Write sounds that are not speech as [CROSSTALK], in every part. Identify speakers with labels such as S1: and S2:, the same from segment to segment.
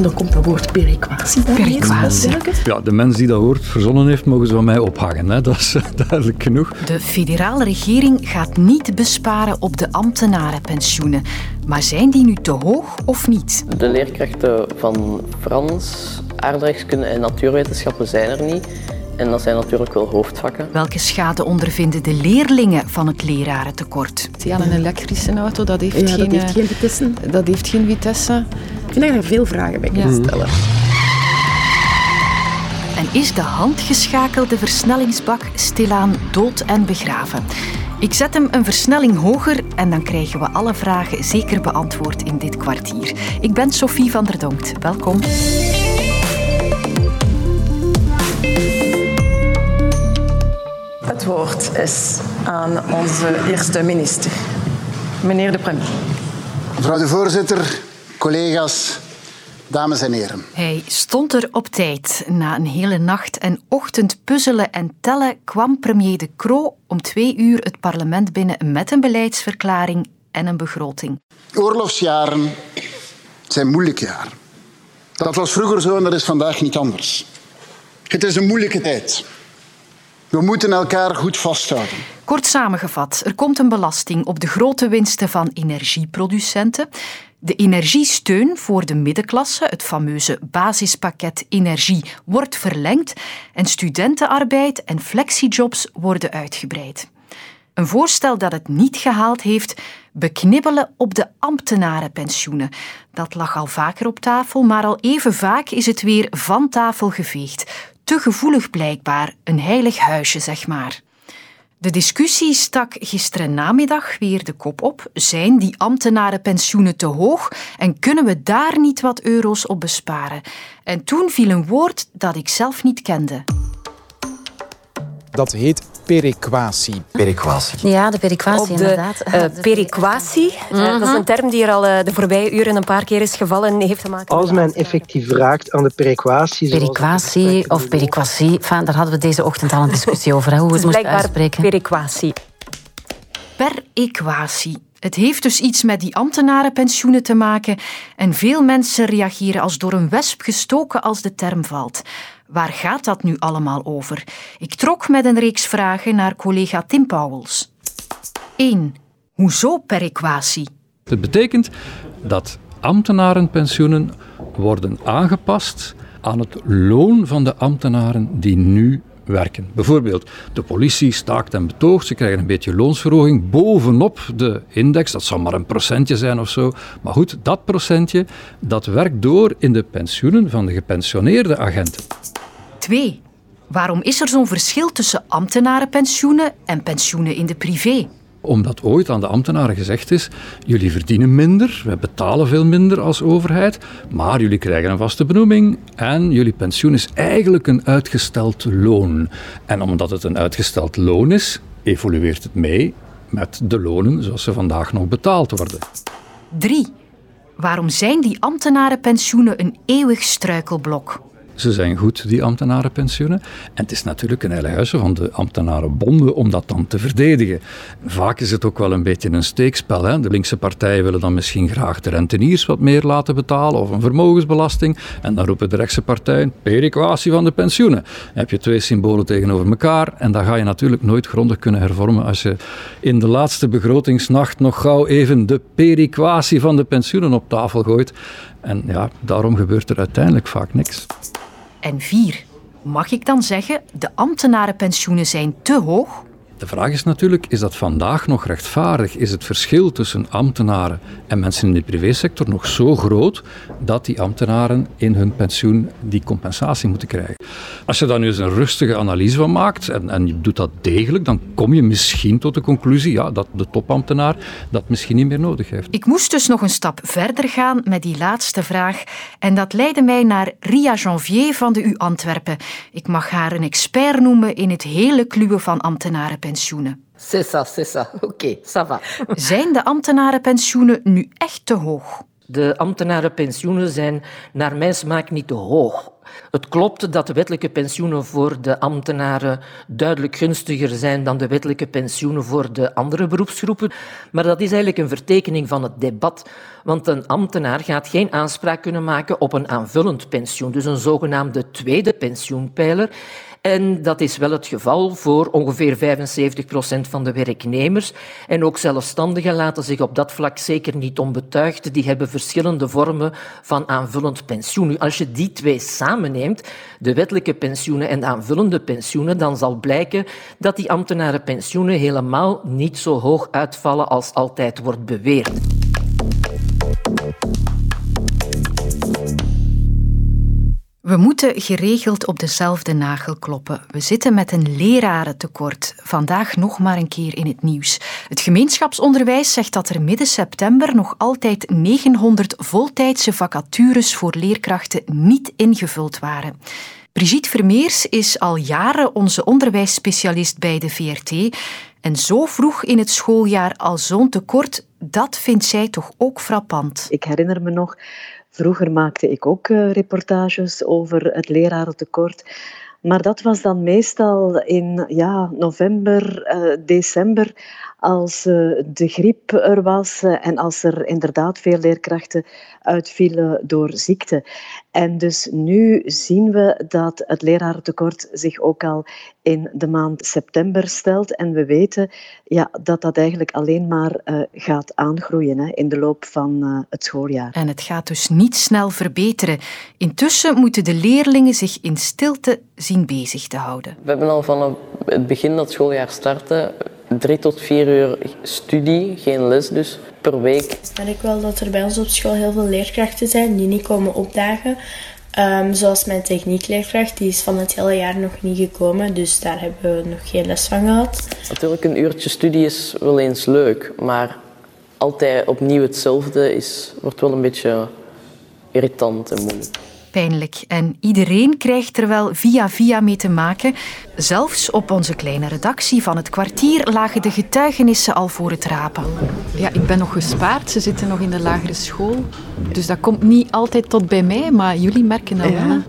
S1: En dan komt dat woord perequatie.
S2: Perequatie.
S3: Ja, de mens die dat woord verzonnen heeft, mogen ze van mij ophangen. Hè. Dat is [LAUGHS] duidelijk genoeg.
S2: De federale regering gaat niet besparen op de ambtenarenpensioenen. Maar zijn die nu te hoog of niet?
S4: De leerkrachten van Frans, aardrijkskunde en natuurwetenschappen zijn er niet. En dat zijn natuurlijk wel hoofdvakken.
S2: Welke schade ondervinden de leerlingen van het lerarentekort?
S5: Ja, een elektrische auto, dat heeft,
S1: Ja,
S5: geen,
S1: dat heeft
S5: eh,
S1: geen vitesse.
S5: dat heeft geen vitesse.
S1: Ik vind dat je er veel vragen bij kunt stellen.
S2: En is de handgeschakelde versnellingsbak stilaan dood en begraven? Ik zet hem een versnelling hoger en dan krijgen we alle vragen zeker beantwoord in dit kwartier. Ik ben Sophie van der Donkt. Welkom.
S6: Het woord is aan onze eerste minister, meneer de premier.
S7: Mevrouw de voorzitter, collega's, dames en heren.
S2: Hij stond er op tijd. Na een hele nacht en ochtend puzzelen en tellen kwam premier De Croo om twee uur het parlement binnen met een beleidsverklaring en een begroting.
S7: Oorlogsjaren zijn moeilijke jaren. Dat was vroeger zo en dat is vandaag niet anders. Het is een moeilijke tijd. We moeten elkaar goed vasthouden.
S2: Kort samengevat, er komt een belasting op de grote winsten van energieproducenten. De energiesteun voor de middenklasse, het fameuze basispakket energie, wordt verlengd en studentenarbeid en flexijobs worden uitgebreid. Een voorstel dat het niet gehaald heeft, beknibbelen op de ambtenarenpensioenen. Dat lag al vaker op tafel, maar al even vaak is het weer van tafel geveegd. Te gevoelig blijkbaar, een heilig huisje, zeg maar. De discussie stak gisteren namiddag weer de kop op. Zijn die ambtenarenpensioenen te hoog en kunnen we daar niet wat euro's op besparen? En toen viel een woord dat ik zelf niet kende.
S8: Dat heet perequatie.
S9: Perequatie.
S10: Ja, de periquatie,
S11: op de
S10: inderdaad.
S11: eh, [LAUGHS] periquatie. Eh, dat is een term die er al eh, de voorbije uren een paar keer is gevallen. Heeft te maken
S12: Als men effectief raakt aan de perequatie...
S10: Periquatie
S12: gesprek
S10: of periquatie, enfin, daar hadden we deze ochtend al een discussie over, hè, hoe we
S11: Het
S10: het
S11: is
S10: moesten
S11: blijkbaar
S10: uitspreken.
S11: periquatie.
S2: Per equatie. Het heeft dus iets met die ambtenarenpensioenen te maken en veel mensen reageren als door een wesp gestoken als de term valt. Waar gaat dat nu allemaal over? Ik trok met een reeks vragen naar collega Tim Pauwels. 1. Hoezo per equatie?
S3: Het betekent dat ambtenarenpensioenen worden aangepast aan het loon van de ambtenaren die nu werken. Bijvoorbeeld, de politie staakt en betoogt, ze krijgen een beetje loonsverhoging bovenop de index, dat zal maar een procentje zijn of zo. Maar goed, dat procentje, dat werkt door in de pensioenen van de gepensioneerde agenten.
S2: 2. Waarom is er zo'n verschil tussen ambtenarenpensioenen en pensioenen in de privé?
S3: Omdat ooit aan de ambtenaren gezegd is: jullie verdienen minder, wij betalen veel minder als overheid, maar jullie krijgen een vaste benoeming en jullie pensioen is eigenlijk een uitgesteld loon. En omdat het een uitgesteld loon is, evolueert het mee met de lonen zoals ze vandaag nog betaald worden.
S2: 3. Waarom zijn die ambtenarenpensioenen een eeuwig struikelblok?
S3: Ze zijn goed, die ambtenarenpensioenen. En het is natuurlijk een heilig huisje van de ambtenarenbonden om dat dan te verdedigen. Vaak is het ook wel een beetje een steekspel. Hè? De linkse partijen willen dan misschien graag de renteniers wat meer laten betalen of een vermogensbelasting. En dan roepen de rechtse partijen perequatie van de pensioenen. Dan heb je twee symbolen tegenover elkaar en dat ga je natuurlijk nooit grondig kunnen hervormen als je in de laatste begrotingsnacht nog gauw even de perequatie van de pensioenen op tafel gooit. En ja, daarom gebeurt er uiteindelijk vaak niks.
S2: En 4. Mag ik dan zeggen, de ambtenarenpensioenen zijn te hoog?
S3: De vraag is natuurlijk, is dat vandaag nog rechtvaardig? Is het verschil tussen ambtenaren en mensen in de privésector nog zo groot dat die ambtenaren in hun pensioen die compensatie moeten krijgen? Als je daar nu eens een rustige analyse van maakt en, en je doet dat degelijk, dan kom je misschien tot de conclusie ja, dat de topambtenaar dat misschien niet meer nodig heeft.
S2: Ik moest dus nog een stap verder gaan met die laatste vraag. En dat leidde mij naar Ria Janvier van de U Antwerpen. Ik mag haar een expert noemen in het hele kluwen van ambtenarenpensioenen.
S13: C'est ça, c'est ça. [LAUGHS] Oké, ça va. [LAUGHS]
S2: Zijn de ambtenarenpensioenen nu echt te hoog?
S13: De ambtenarenpensioenen zijn naar mijn smaak niet te hoog. Het klopt dat de wettelijke pensioenen voor de ambtenaren duidelijk gunstiger zijn dan de wettelijke pensioenen voor de andere beroepsgroepen. Maar dat is eigenlijk een vertekening van het debat. Want een ambtenaar gaat geen aanspraak kunnen maken op een aanvullend pensioen, dus een zogenaamde tweede pensioenpijler. En dat is wel het geval voor ongeveer 75 procent van de werknemers. En ook zelfstandigen laten zich op dat vlak zeker niet onbetuigd. Die hebben verschillende vormen van aanvullend pensioen. Als je die twee samenneemt, de wettelijke pensioenen en de aanvullende pensioenen, dan zal blijken dat die ambtenarenpensioenen helemaal niet zo hoog uitvallen als altijd wordt beweerd.
S2: We moeten geregeld op dezelfde nagel kloppen. We zitten met een lerarentekort. Vandaag nog maar een keer in het nieuws. Het gemeenschapsonderwijs zegt dat er midden september nog altijd 900 voltijdse vacatures voor leerkrachten niet ingevuld waren. Brigitte Vermeers is al jaren onze onderwijsspecialist bij de VRT. En zo vroeg in het schooljaar al zo'n tekort, dat vindt zij toch ook frappant.
S9: Ik herinner me nog Vroeger maakte ik ook uh, reportages over het lerarentekort. Maar dat was dan meestal in ja, november, uh, december, als uh, de griep er was en als er inderdaad veel leerkrachten uitvielen door ziekte. En dus nu zien we dat het lerarentekort zich ook al in de maand september stelt. En we weten ja, dat dat eigenlijk alleen maar uh, gaat aangroeien hè, in de loop van uh, het schooljaar.
S2: En het gaat dus niet snel verbeteren. Intussen moeten de leerlingen zich in stilte zien bezig te houden.
S4: We hebben al van het begin dat het schooljaar startte drie tot vier uur studie, geen les dus, per week.
S14: Ik merk wel dat er bij ons op school heel veel leerkrachten zijn die niet komen opdagen. Um, zoals mijn techniekleerkracht, die is van het hele jaar nog niet gekomen, dus daar hebben we nog geen les van gehad.
S4: Natuurlijk, een uurtje studie is wel eens leuk, maar altijd opnieuw hetzelfde is, wordt wel een beetje irritant en moeilijk
S2: pijnlijk. En iedereen krijgt er wel via via mee te maken. Zelfs op onze kleine redactie van het kwartier lagen de getuigenissen al voor het rapen.
S5: Ja, ik ben nog gespaard. Ze zitten nog in de lagere school. Dus dat komt niet altijd tot bij mij, maar jullie merken dat wel.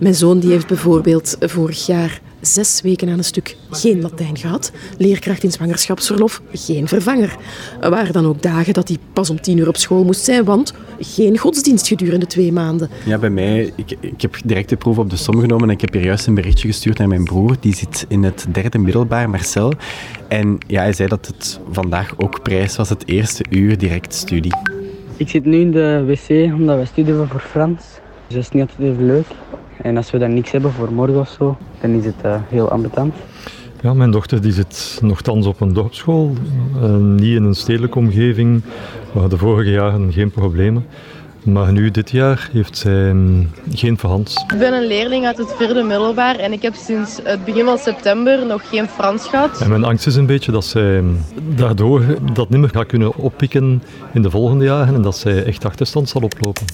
S1: Mijn zoon die heeft bijvoorbeeld vorig jaar zes weken aan een stuk geen Latijn gehad. Leerkracht in zwangerschapsverlof, geen vervanger. Er waren dan ook dagen dat hij pas om tien uur op school moest zijn, want geen godsdienst gedurende twee maanden.
S15: Ja, bij mij, ik, ik heb direct de proef op de som genomen en ik heb hier juist een berichtje gestuurd naar mijn broer. Die zit in het derde middelbaar, Marcel. En ja, hij zei dat het vandaag ook prijs was, het eerste uur direct studie.
S16: Ik zit nu in de wc omdat wij studeren voor Frans. Dus dat is niet altijd even leuk. En als we dan niks hebben voor morgen of zo, dan is het uh, heel ambetant.
S17: Ja, mijn dochter die zit nogthans op een dorpsschool, uh, niet in een stedelijke omgeving. We hadden vorige jaren geen problemen. Maar nu, dit jaar, heeft zij um, geen verhans.
S18: Ik ben een leerling uit het vierde middelbaar en ik heb sinds het begin van september nog geen Frans gehad.
S17: En mijn angst is een beetje dat zij daardoor dat niet meer gaat kunnen oppikken in de volgende jaren en dat zij echt achterstand zal oplopen.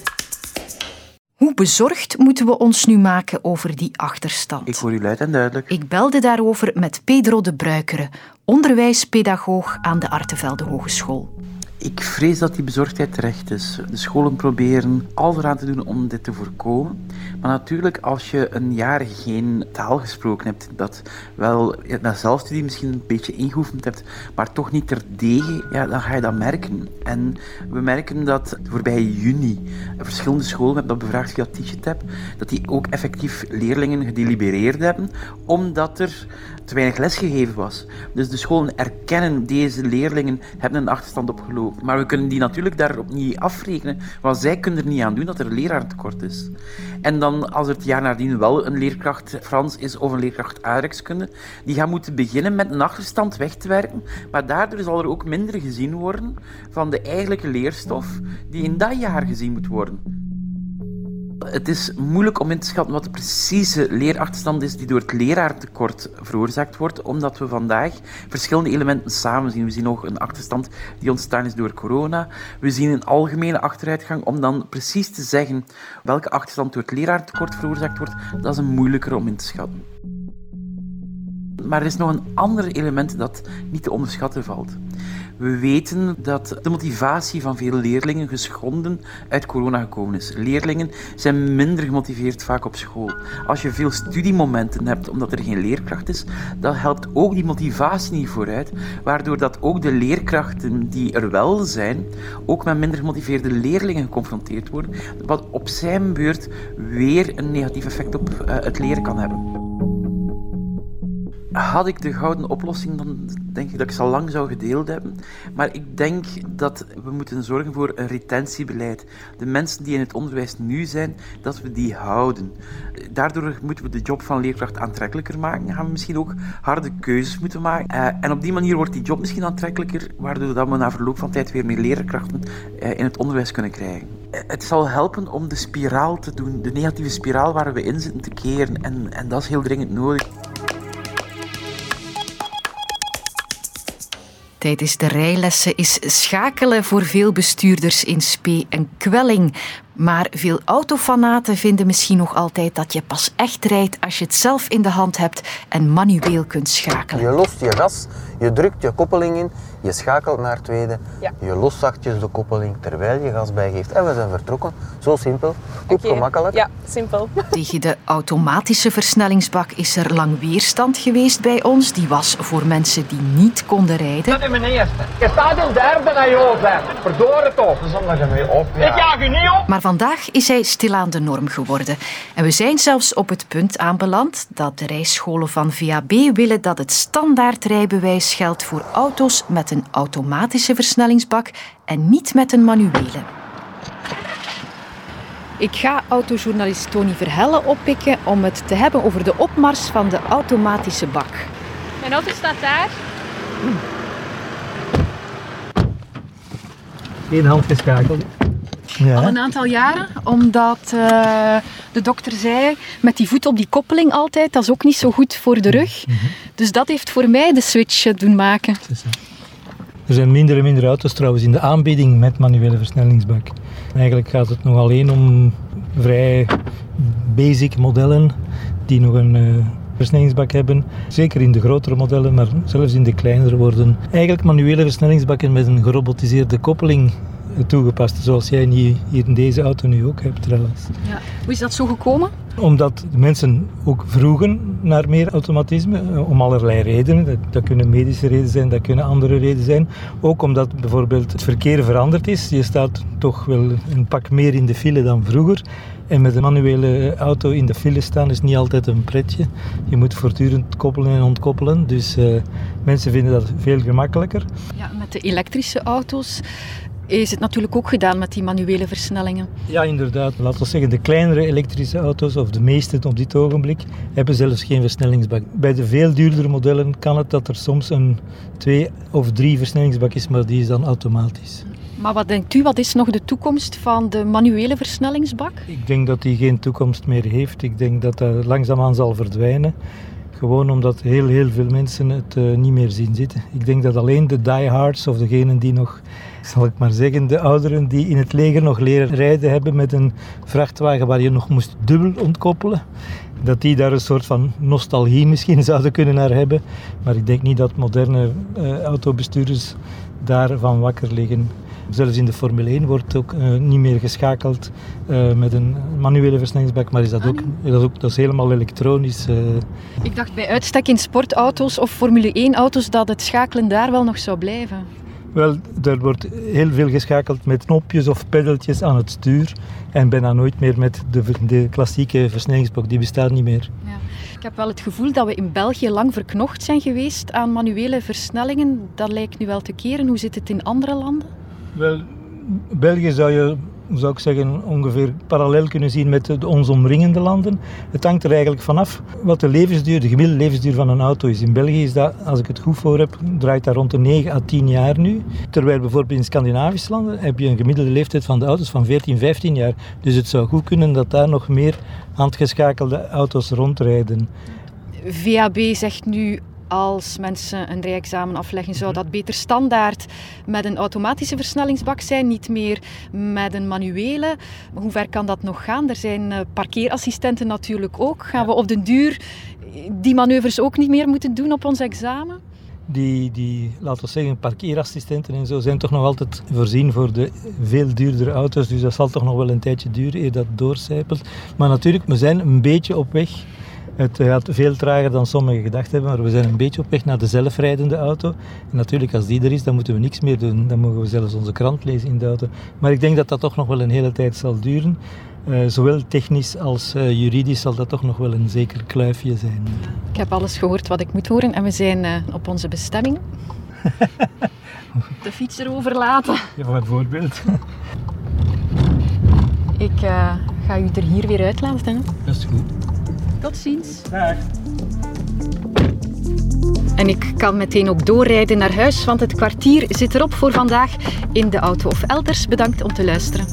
S2: Hoe bezorgd moeten we ons nu maken over die achterstand?
S19: Ik hoor u luid en duidelijk.
S2: Ik belde daarover met Pedro de Bruikere, onderwijspedagoog aan de Artevelde Hogeschool.
S19: Ik vrees dat die bezorgdheid terecht is. De scholen proberen alles eraan te doen om dit te voorkomen. Maar natuurlijk, als je een jaar geen taal gesproken hebt, dat wel na zelfstudie misschien een beetje ingeoefend hebt, maar toch niet terdege, ja, dan ga je dat merken. En we merken dat voorbij juni verschillende scholen, we hebben dat bevraagd via Teachitap, dat die ook effectief leerlingen gedelibereerd hebben, omdat er te weinig les gegeven was. Dus de scholen erkennen deze leerlingen hebben een achterstand opgelopen. Maar we kunnen die natuurlijk daarop niet afrekenen, want zij kunnen er niet aan doen dat er een leraartekort is. En dan, als er het jaar nadien wel een leerkracht Frans is of een leerkracht aardrijkskunde, die gaan moeten beginnen met een achterstand weg te werken. Maar daardoor zal er ook minder gezien worden van de eigenlijke leerstof die in dat jaar gezien moet worden. Het is moeilijk om in te schatten wat de precieze leerachterstand is die door het leraartekort veroorzaakt wordt, omdat we vandaag verschillende elementen samen zien. We zien nog een achterstand die ontstaan is door corona. We zien een algemene achteruitgang. Om dan precies te zeggen welke achterstand door het leraartekort veroorzaakt wordt, dat is een moeilijker om in te schatten. Maar er is nog een ander element dat niet te onderschatten valt. We weten dat de motivatie van veel leerlingen geschonden uit corona gekomen is. Leerlingen zijn minder gemotiveerd vaak op school. Als je veel studiemomenten hebt omdat er geen leerkracht is, dan helpt ook die motivatie niet vooruit, waardoor dat ook de leerkrachten die er wel zijn, ook met minder gemotiveerde leerlingen geconfronteerd worden, wat op zijn beurt weer een negatief effect op uh, het leren kan hebben. Had ik de gouden oplossing, dan denk ik dat ik ze al lang zou gedeeld hebben. Maar ik denk dat we moeten zorgen voor een retentiebeleid. De mensen die in het onderwijs nu zijn, dat we die houden. Daardoor moeten we de job van leerkracht aantrekkelijker maken. Gaan we misschien ook harde keuzes moeten maken. Uh, en op die manier wordt die job misschien aantrekkelijker, waardoor we na verloop van tijd weer meer leerkrachten uh, in het onderwijs kunnen krijgen. Uh, het zal helpen om de spiraal te doen, de negatieve spiraal waar we in zitten te keren. En, en dat is heel dringend nodig.
S2: Tijdens de rijlessen is schakelen voor veel bestuurders in spe een kwelling. Maar veel autofanaten vinden misschien nog altijd dat je pas echt rijdt als je het zelf in de hand hebt en manueel kunt schakelen.
S20: Je lost je gas, je drukt je koppeling in, je schakelt naar tweede, ja. je lost zachtjes de koppeling terwijl je gas bijgeeft en we zijn vertrokken. Zo simpel, goed okay. gemakkelijk.
S18: Ja, simpel. [LAUGHS]
S2: Tegen de automatische versnellingsbak is er lang weerstand geweest bij ons. Die was voor mensen die niet konden rijden.
S21: Dat is mijn eerste. Je staat in derde naar je zijn. Verdorie toch.
S20: Zonder je mee op.
S21: Ja. Ik jaag je niet op.
S2: Maar vandaag is hij stilaan de norm geworden. En we zijn zelfs op het punt aanbeland dat de rijscholen van VAB willen dat het standaard rijbewijs geldt voor auto's met een automatische versnellingsbak en niet met een manuele. Ik ga autojournalist Tony Verhelle oppikken om het te hebben over de opmars van de automatische bak.
S18: Mijn auto staat daar.
S16: Geen hand geschakeld.
S5: Ja. Al een aantal jaren, omdat uh, de dokter zei, met die voet op die koppeling altijd, dat is ook niet zo goed voor de rug. Mm -hmm. Dus dat heeft voor mij de switch doen maken.
S16: Er zijn minder en minder auto's trouwens in de aanbieding met manuele versnellingsbak. Eigenlijk gaat het nog alleen om vrij basic modellen die nog een uh, versnellingsbak hebben. Zeker in de grotere modellen, maar zelfs in de kleinere worden eigenlijk manuele versnellingsbakken met een gerobotiseerde koppeling toegepast. Zoals jij hier in deze auto nu ook hebt trouwens.
S5: Ja. Hoe is dat zo gekomen?
S16: Omdat de mensen ook vroegen naar meer automatisme, eh, om allerlei redenen. Dat, dat, kunnen medische redenen zijn, dat kunnen andere redenen zijn. Ook omdat bijvoorbeeld het verkeer veranderd is. Je staat toch wel een pak meer in de file dan vroeger. En met een manuele auto in de file staan is niet altijd een pretje. Je moet voortdurend koppelen en ontkoppelen. Dus uh, mensen vinden dat veel gemakkelijker.
S5: Ja, met de elektrische auto's is het natuurlijk ook gedaan met die manuele versnellingen.
S16: Ja, inderdaad. Laten we zeggen, de kleinere elektrische auto's, of de meeste op dit ogenblik, hebben zelfs geen versnellingsbak. Bij de veel duurdere modellen kan het dat er soms een twee of drie versnellingsbak is, maar die is dan automatisch.
S5: Maar wat denkt u, wat is nog de toekomst van de manuele versnellingsbak?
S16: Ik denk dat die geen toekomst meer heeft. Ik denk dat dat langzaamaan zal verdwijnen. Gewoon omdat heel, heel veel mensen het uh, niet meer zien zitten. Ik denk dat alleen de diehards of degenen die nog, zal ik maar zeggen, de ouderen die in het leger nog leren rijden hebben met een vrachtwagen waar je nog moest dubbel ontkoppelen, dat die daar een soort van nostalgie misschien [LAUGHS] zouden kunnen naar hebben. Maar ik denk niet dat moderne uh, autobestuurders daarvan wakker liggen. Zelfs in de Formule 1 wordt ook uh, niet meer geschakeld uh, met een manuele versnellingsbak, maar is dat, ook, dat, is ook, dat is helemaal elektronisch. Uh.
S5: Ik dacht bij uitstek in sportauto's of Formule 1 auto's dat het schakelen daar wel nog zou blijven.
S16: Wel, er wordt heel veel geschakeld met knopjes of peddeltjes aan het stuur en bijna nooit meer met de, de klassieke versnellingsbak, die bestaat niet meer.
S5: Ja. Ik heb wel het gevoel dat we in België lang verknocht zijn geweest aan manuele versnellingen. Dat lijkt nu wel te keren. Hoe zit het in andere landen?
S16: Wel, België zou je, zou ik zeggen, ongeveer parallel kunnen zien met de, ons omringende landen. Het hangt er eigenlijk vanaf wat de levensduur, de gemiddelde levensduur van een auto is. In België is dat, als ik het goed voor heb, draait dat rond de 9 à 10 jaar nu. Terwijl bijvoorbeeld in Scandinavische landen heb je een gemiddelde leeftijd van de auto's van 14, 15 jaar. Dus het zou goed kunnen dat daar nog meer handgeschakelde auto's rondrijden.
S5: VAB zegt nu als mensen een rijexamen afleggen, zou dat beter standaard met een automatische versnellingsbak zijn, niet meer met een manuele. Hoe ver kan dat nog gaan? Er zijn parkeerassistenten natuurlijk ook. Gaan we op den duur die manoeuvres ook niet meer moeten doen op ons examen?
S16: die, die, laten we zeggen, parkeerassistenten en zo, zijn toch nog altijd voorzien voor de veel duurdere auto's. Dus dat zal toch nog wel een tijdje duren eer dat doorcijpelt. Maar natuurlijk, we zijn een beetje op weg. Het gaat veel trager dan sommigen gedacht hebben, maar we zijn een beetje op weg naar de zelfrijdende auto. En natuurlijk, als die er is, dan moeten we niks meer doen. Dan mogen we zelfs onze krant lezen in de auto. Maar ik denk dat dat toch nog wel een hele tijd zal duren. Uh, zowel technisch als uh, juridisch zal dat toch nog wel een zeker kluifje zijn.
S2: Ik heb alles gehoord wat ik moet horen en we zijn uh, op onze bestemming. [LAUGHS] de fiets erover laten.
S16: Ja, bijvoorbeeld.
S2: ik ga u er hier weer uitlaten.
S16: Dat is goed.
S2: Tot ziens.
S16: Dag.
S2: En ik kan meteen ook doorrijden naar huis, want het kwartier zit erop voor vandaag in de auto of elders. Bedankt om te luisteren.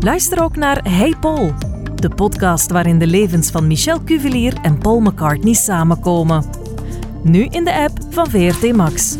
S22: Luister ook naar Hey Paul, de podcast waarin de levens van Michel Cuvelier en Paul McCartney samenkomen. Nu in de app van VRT Max.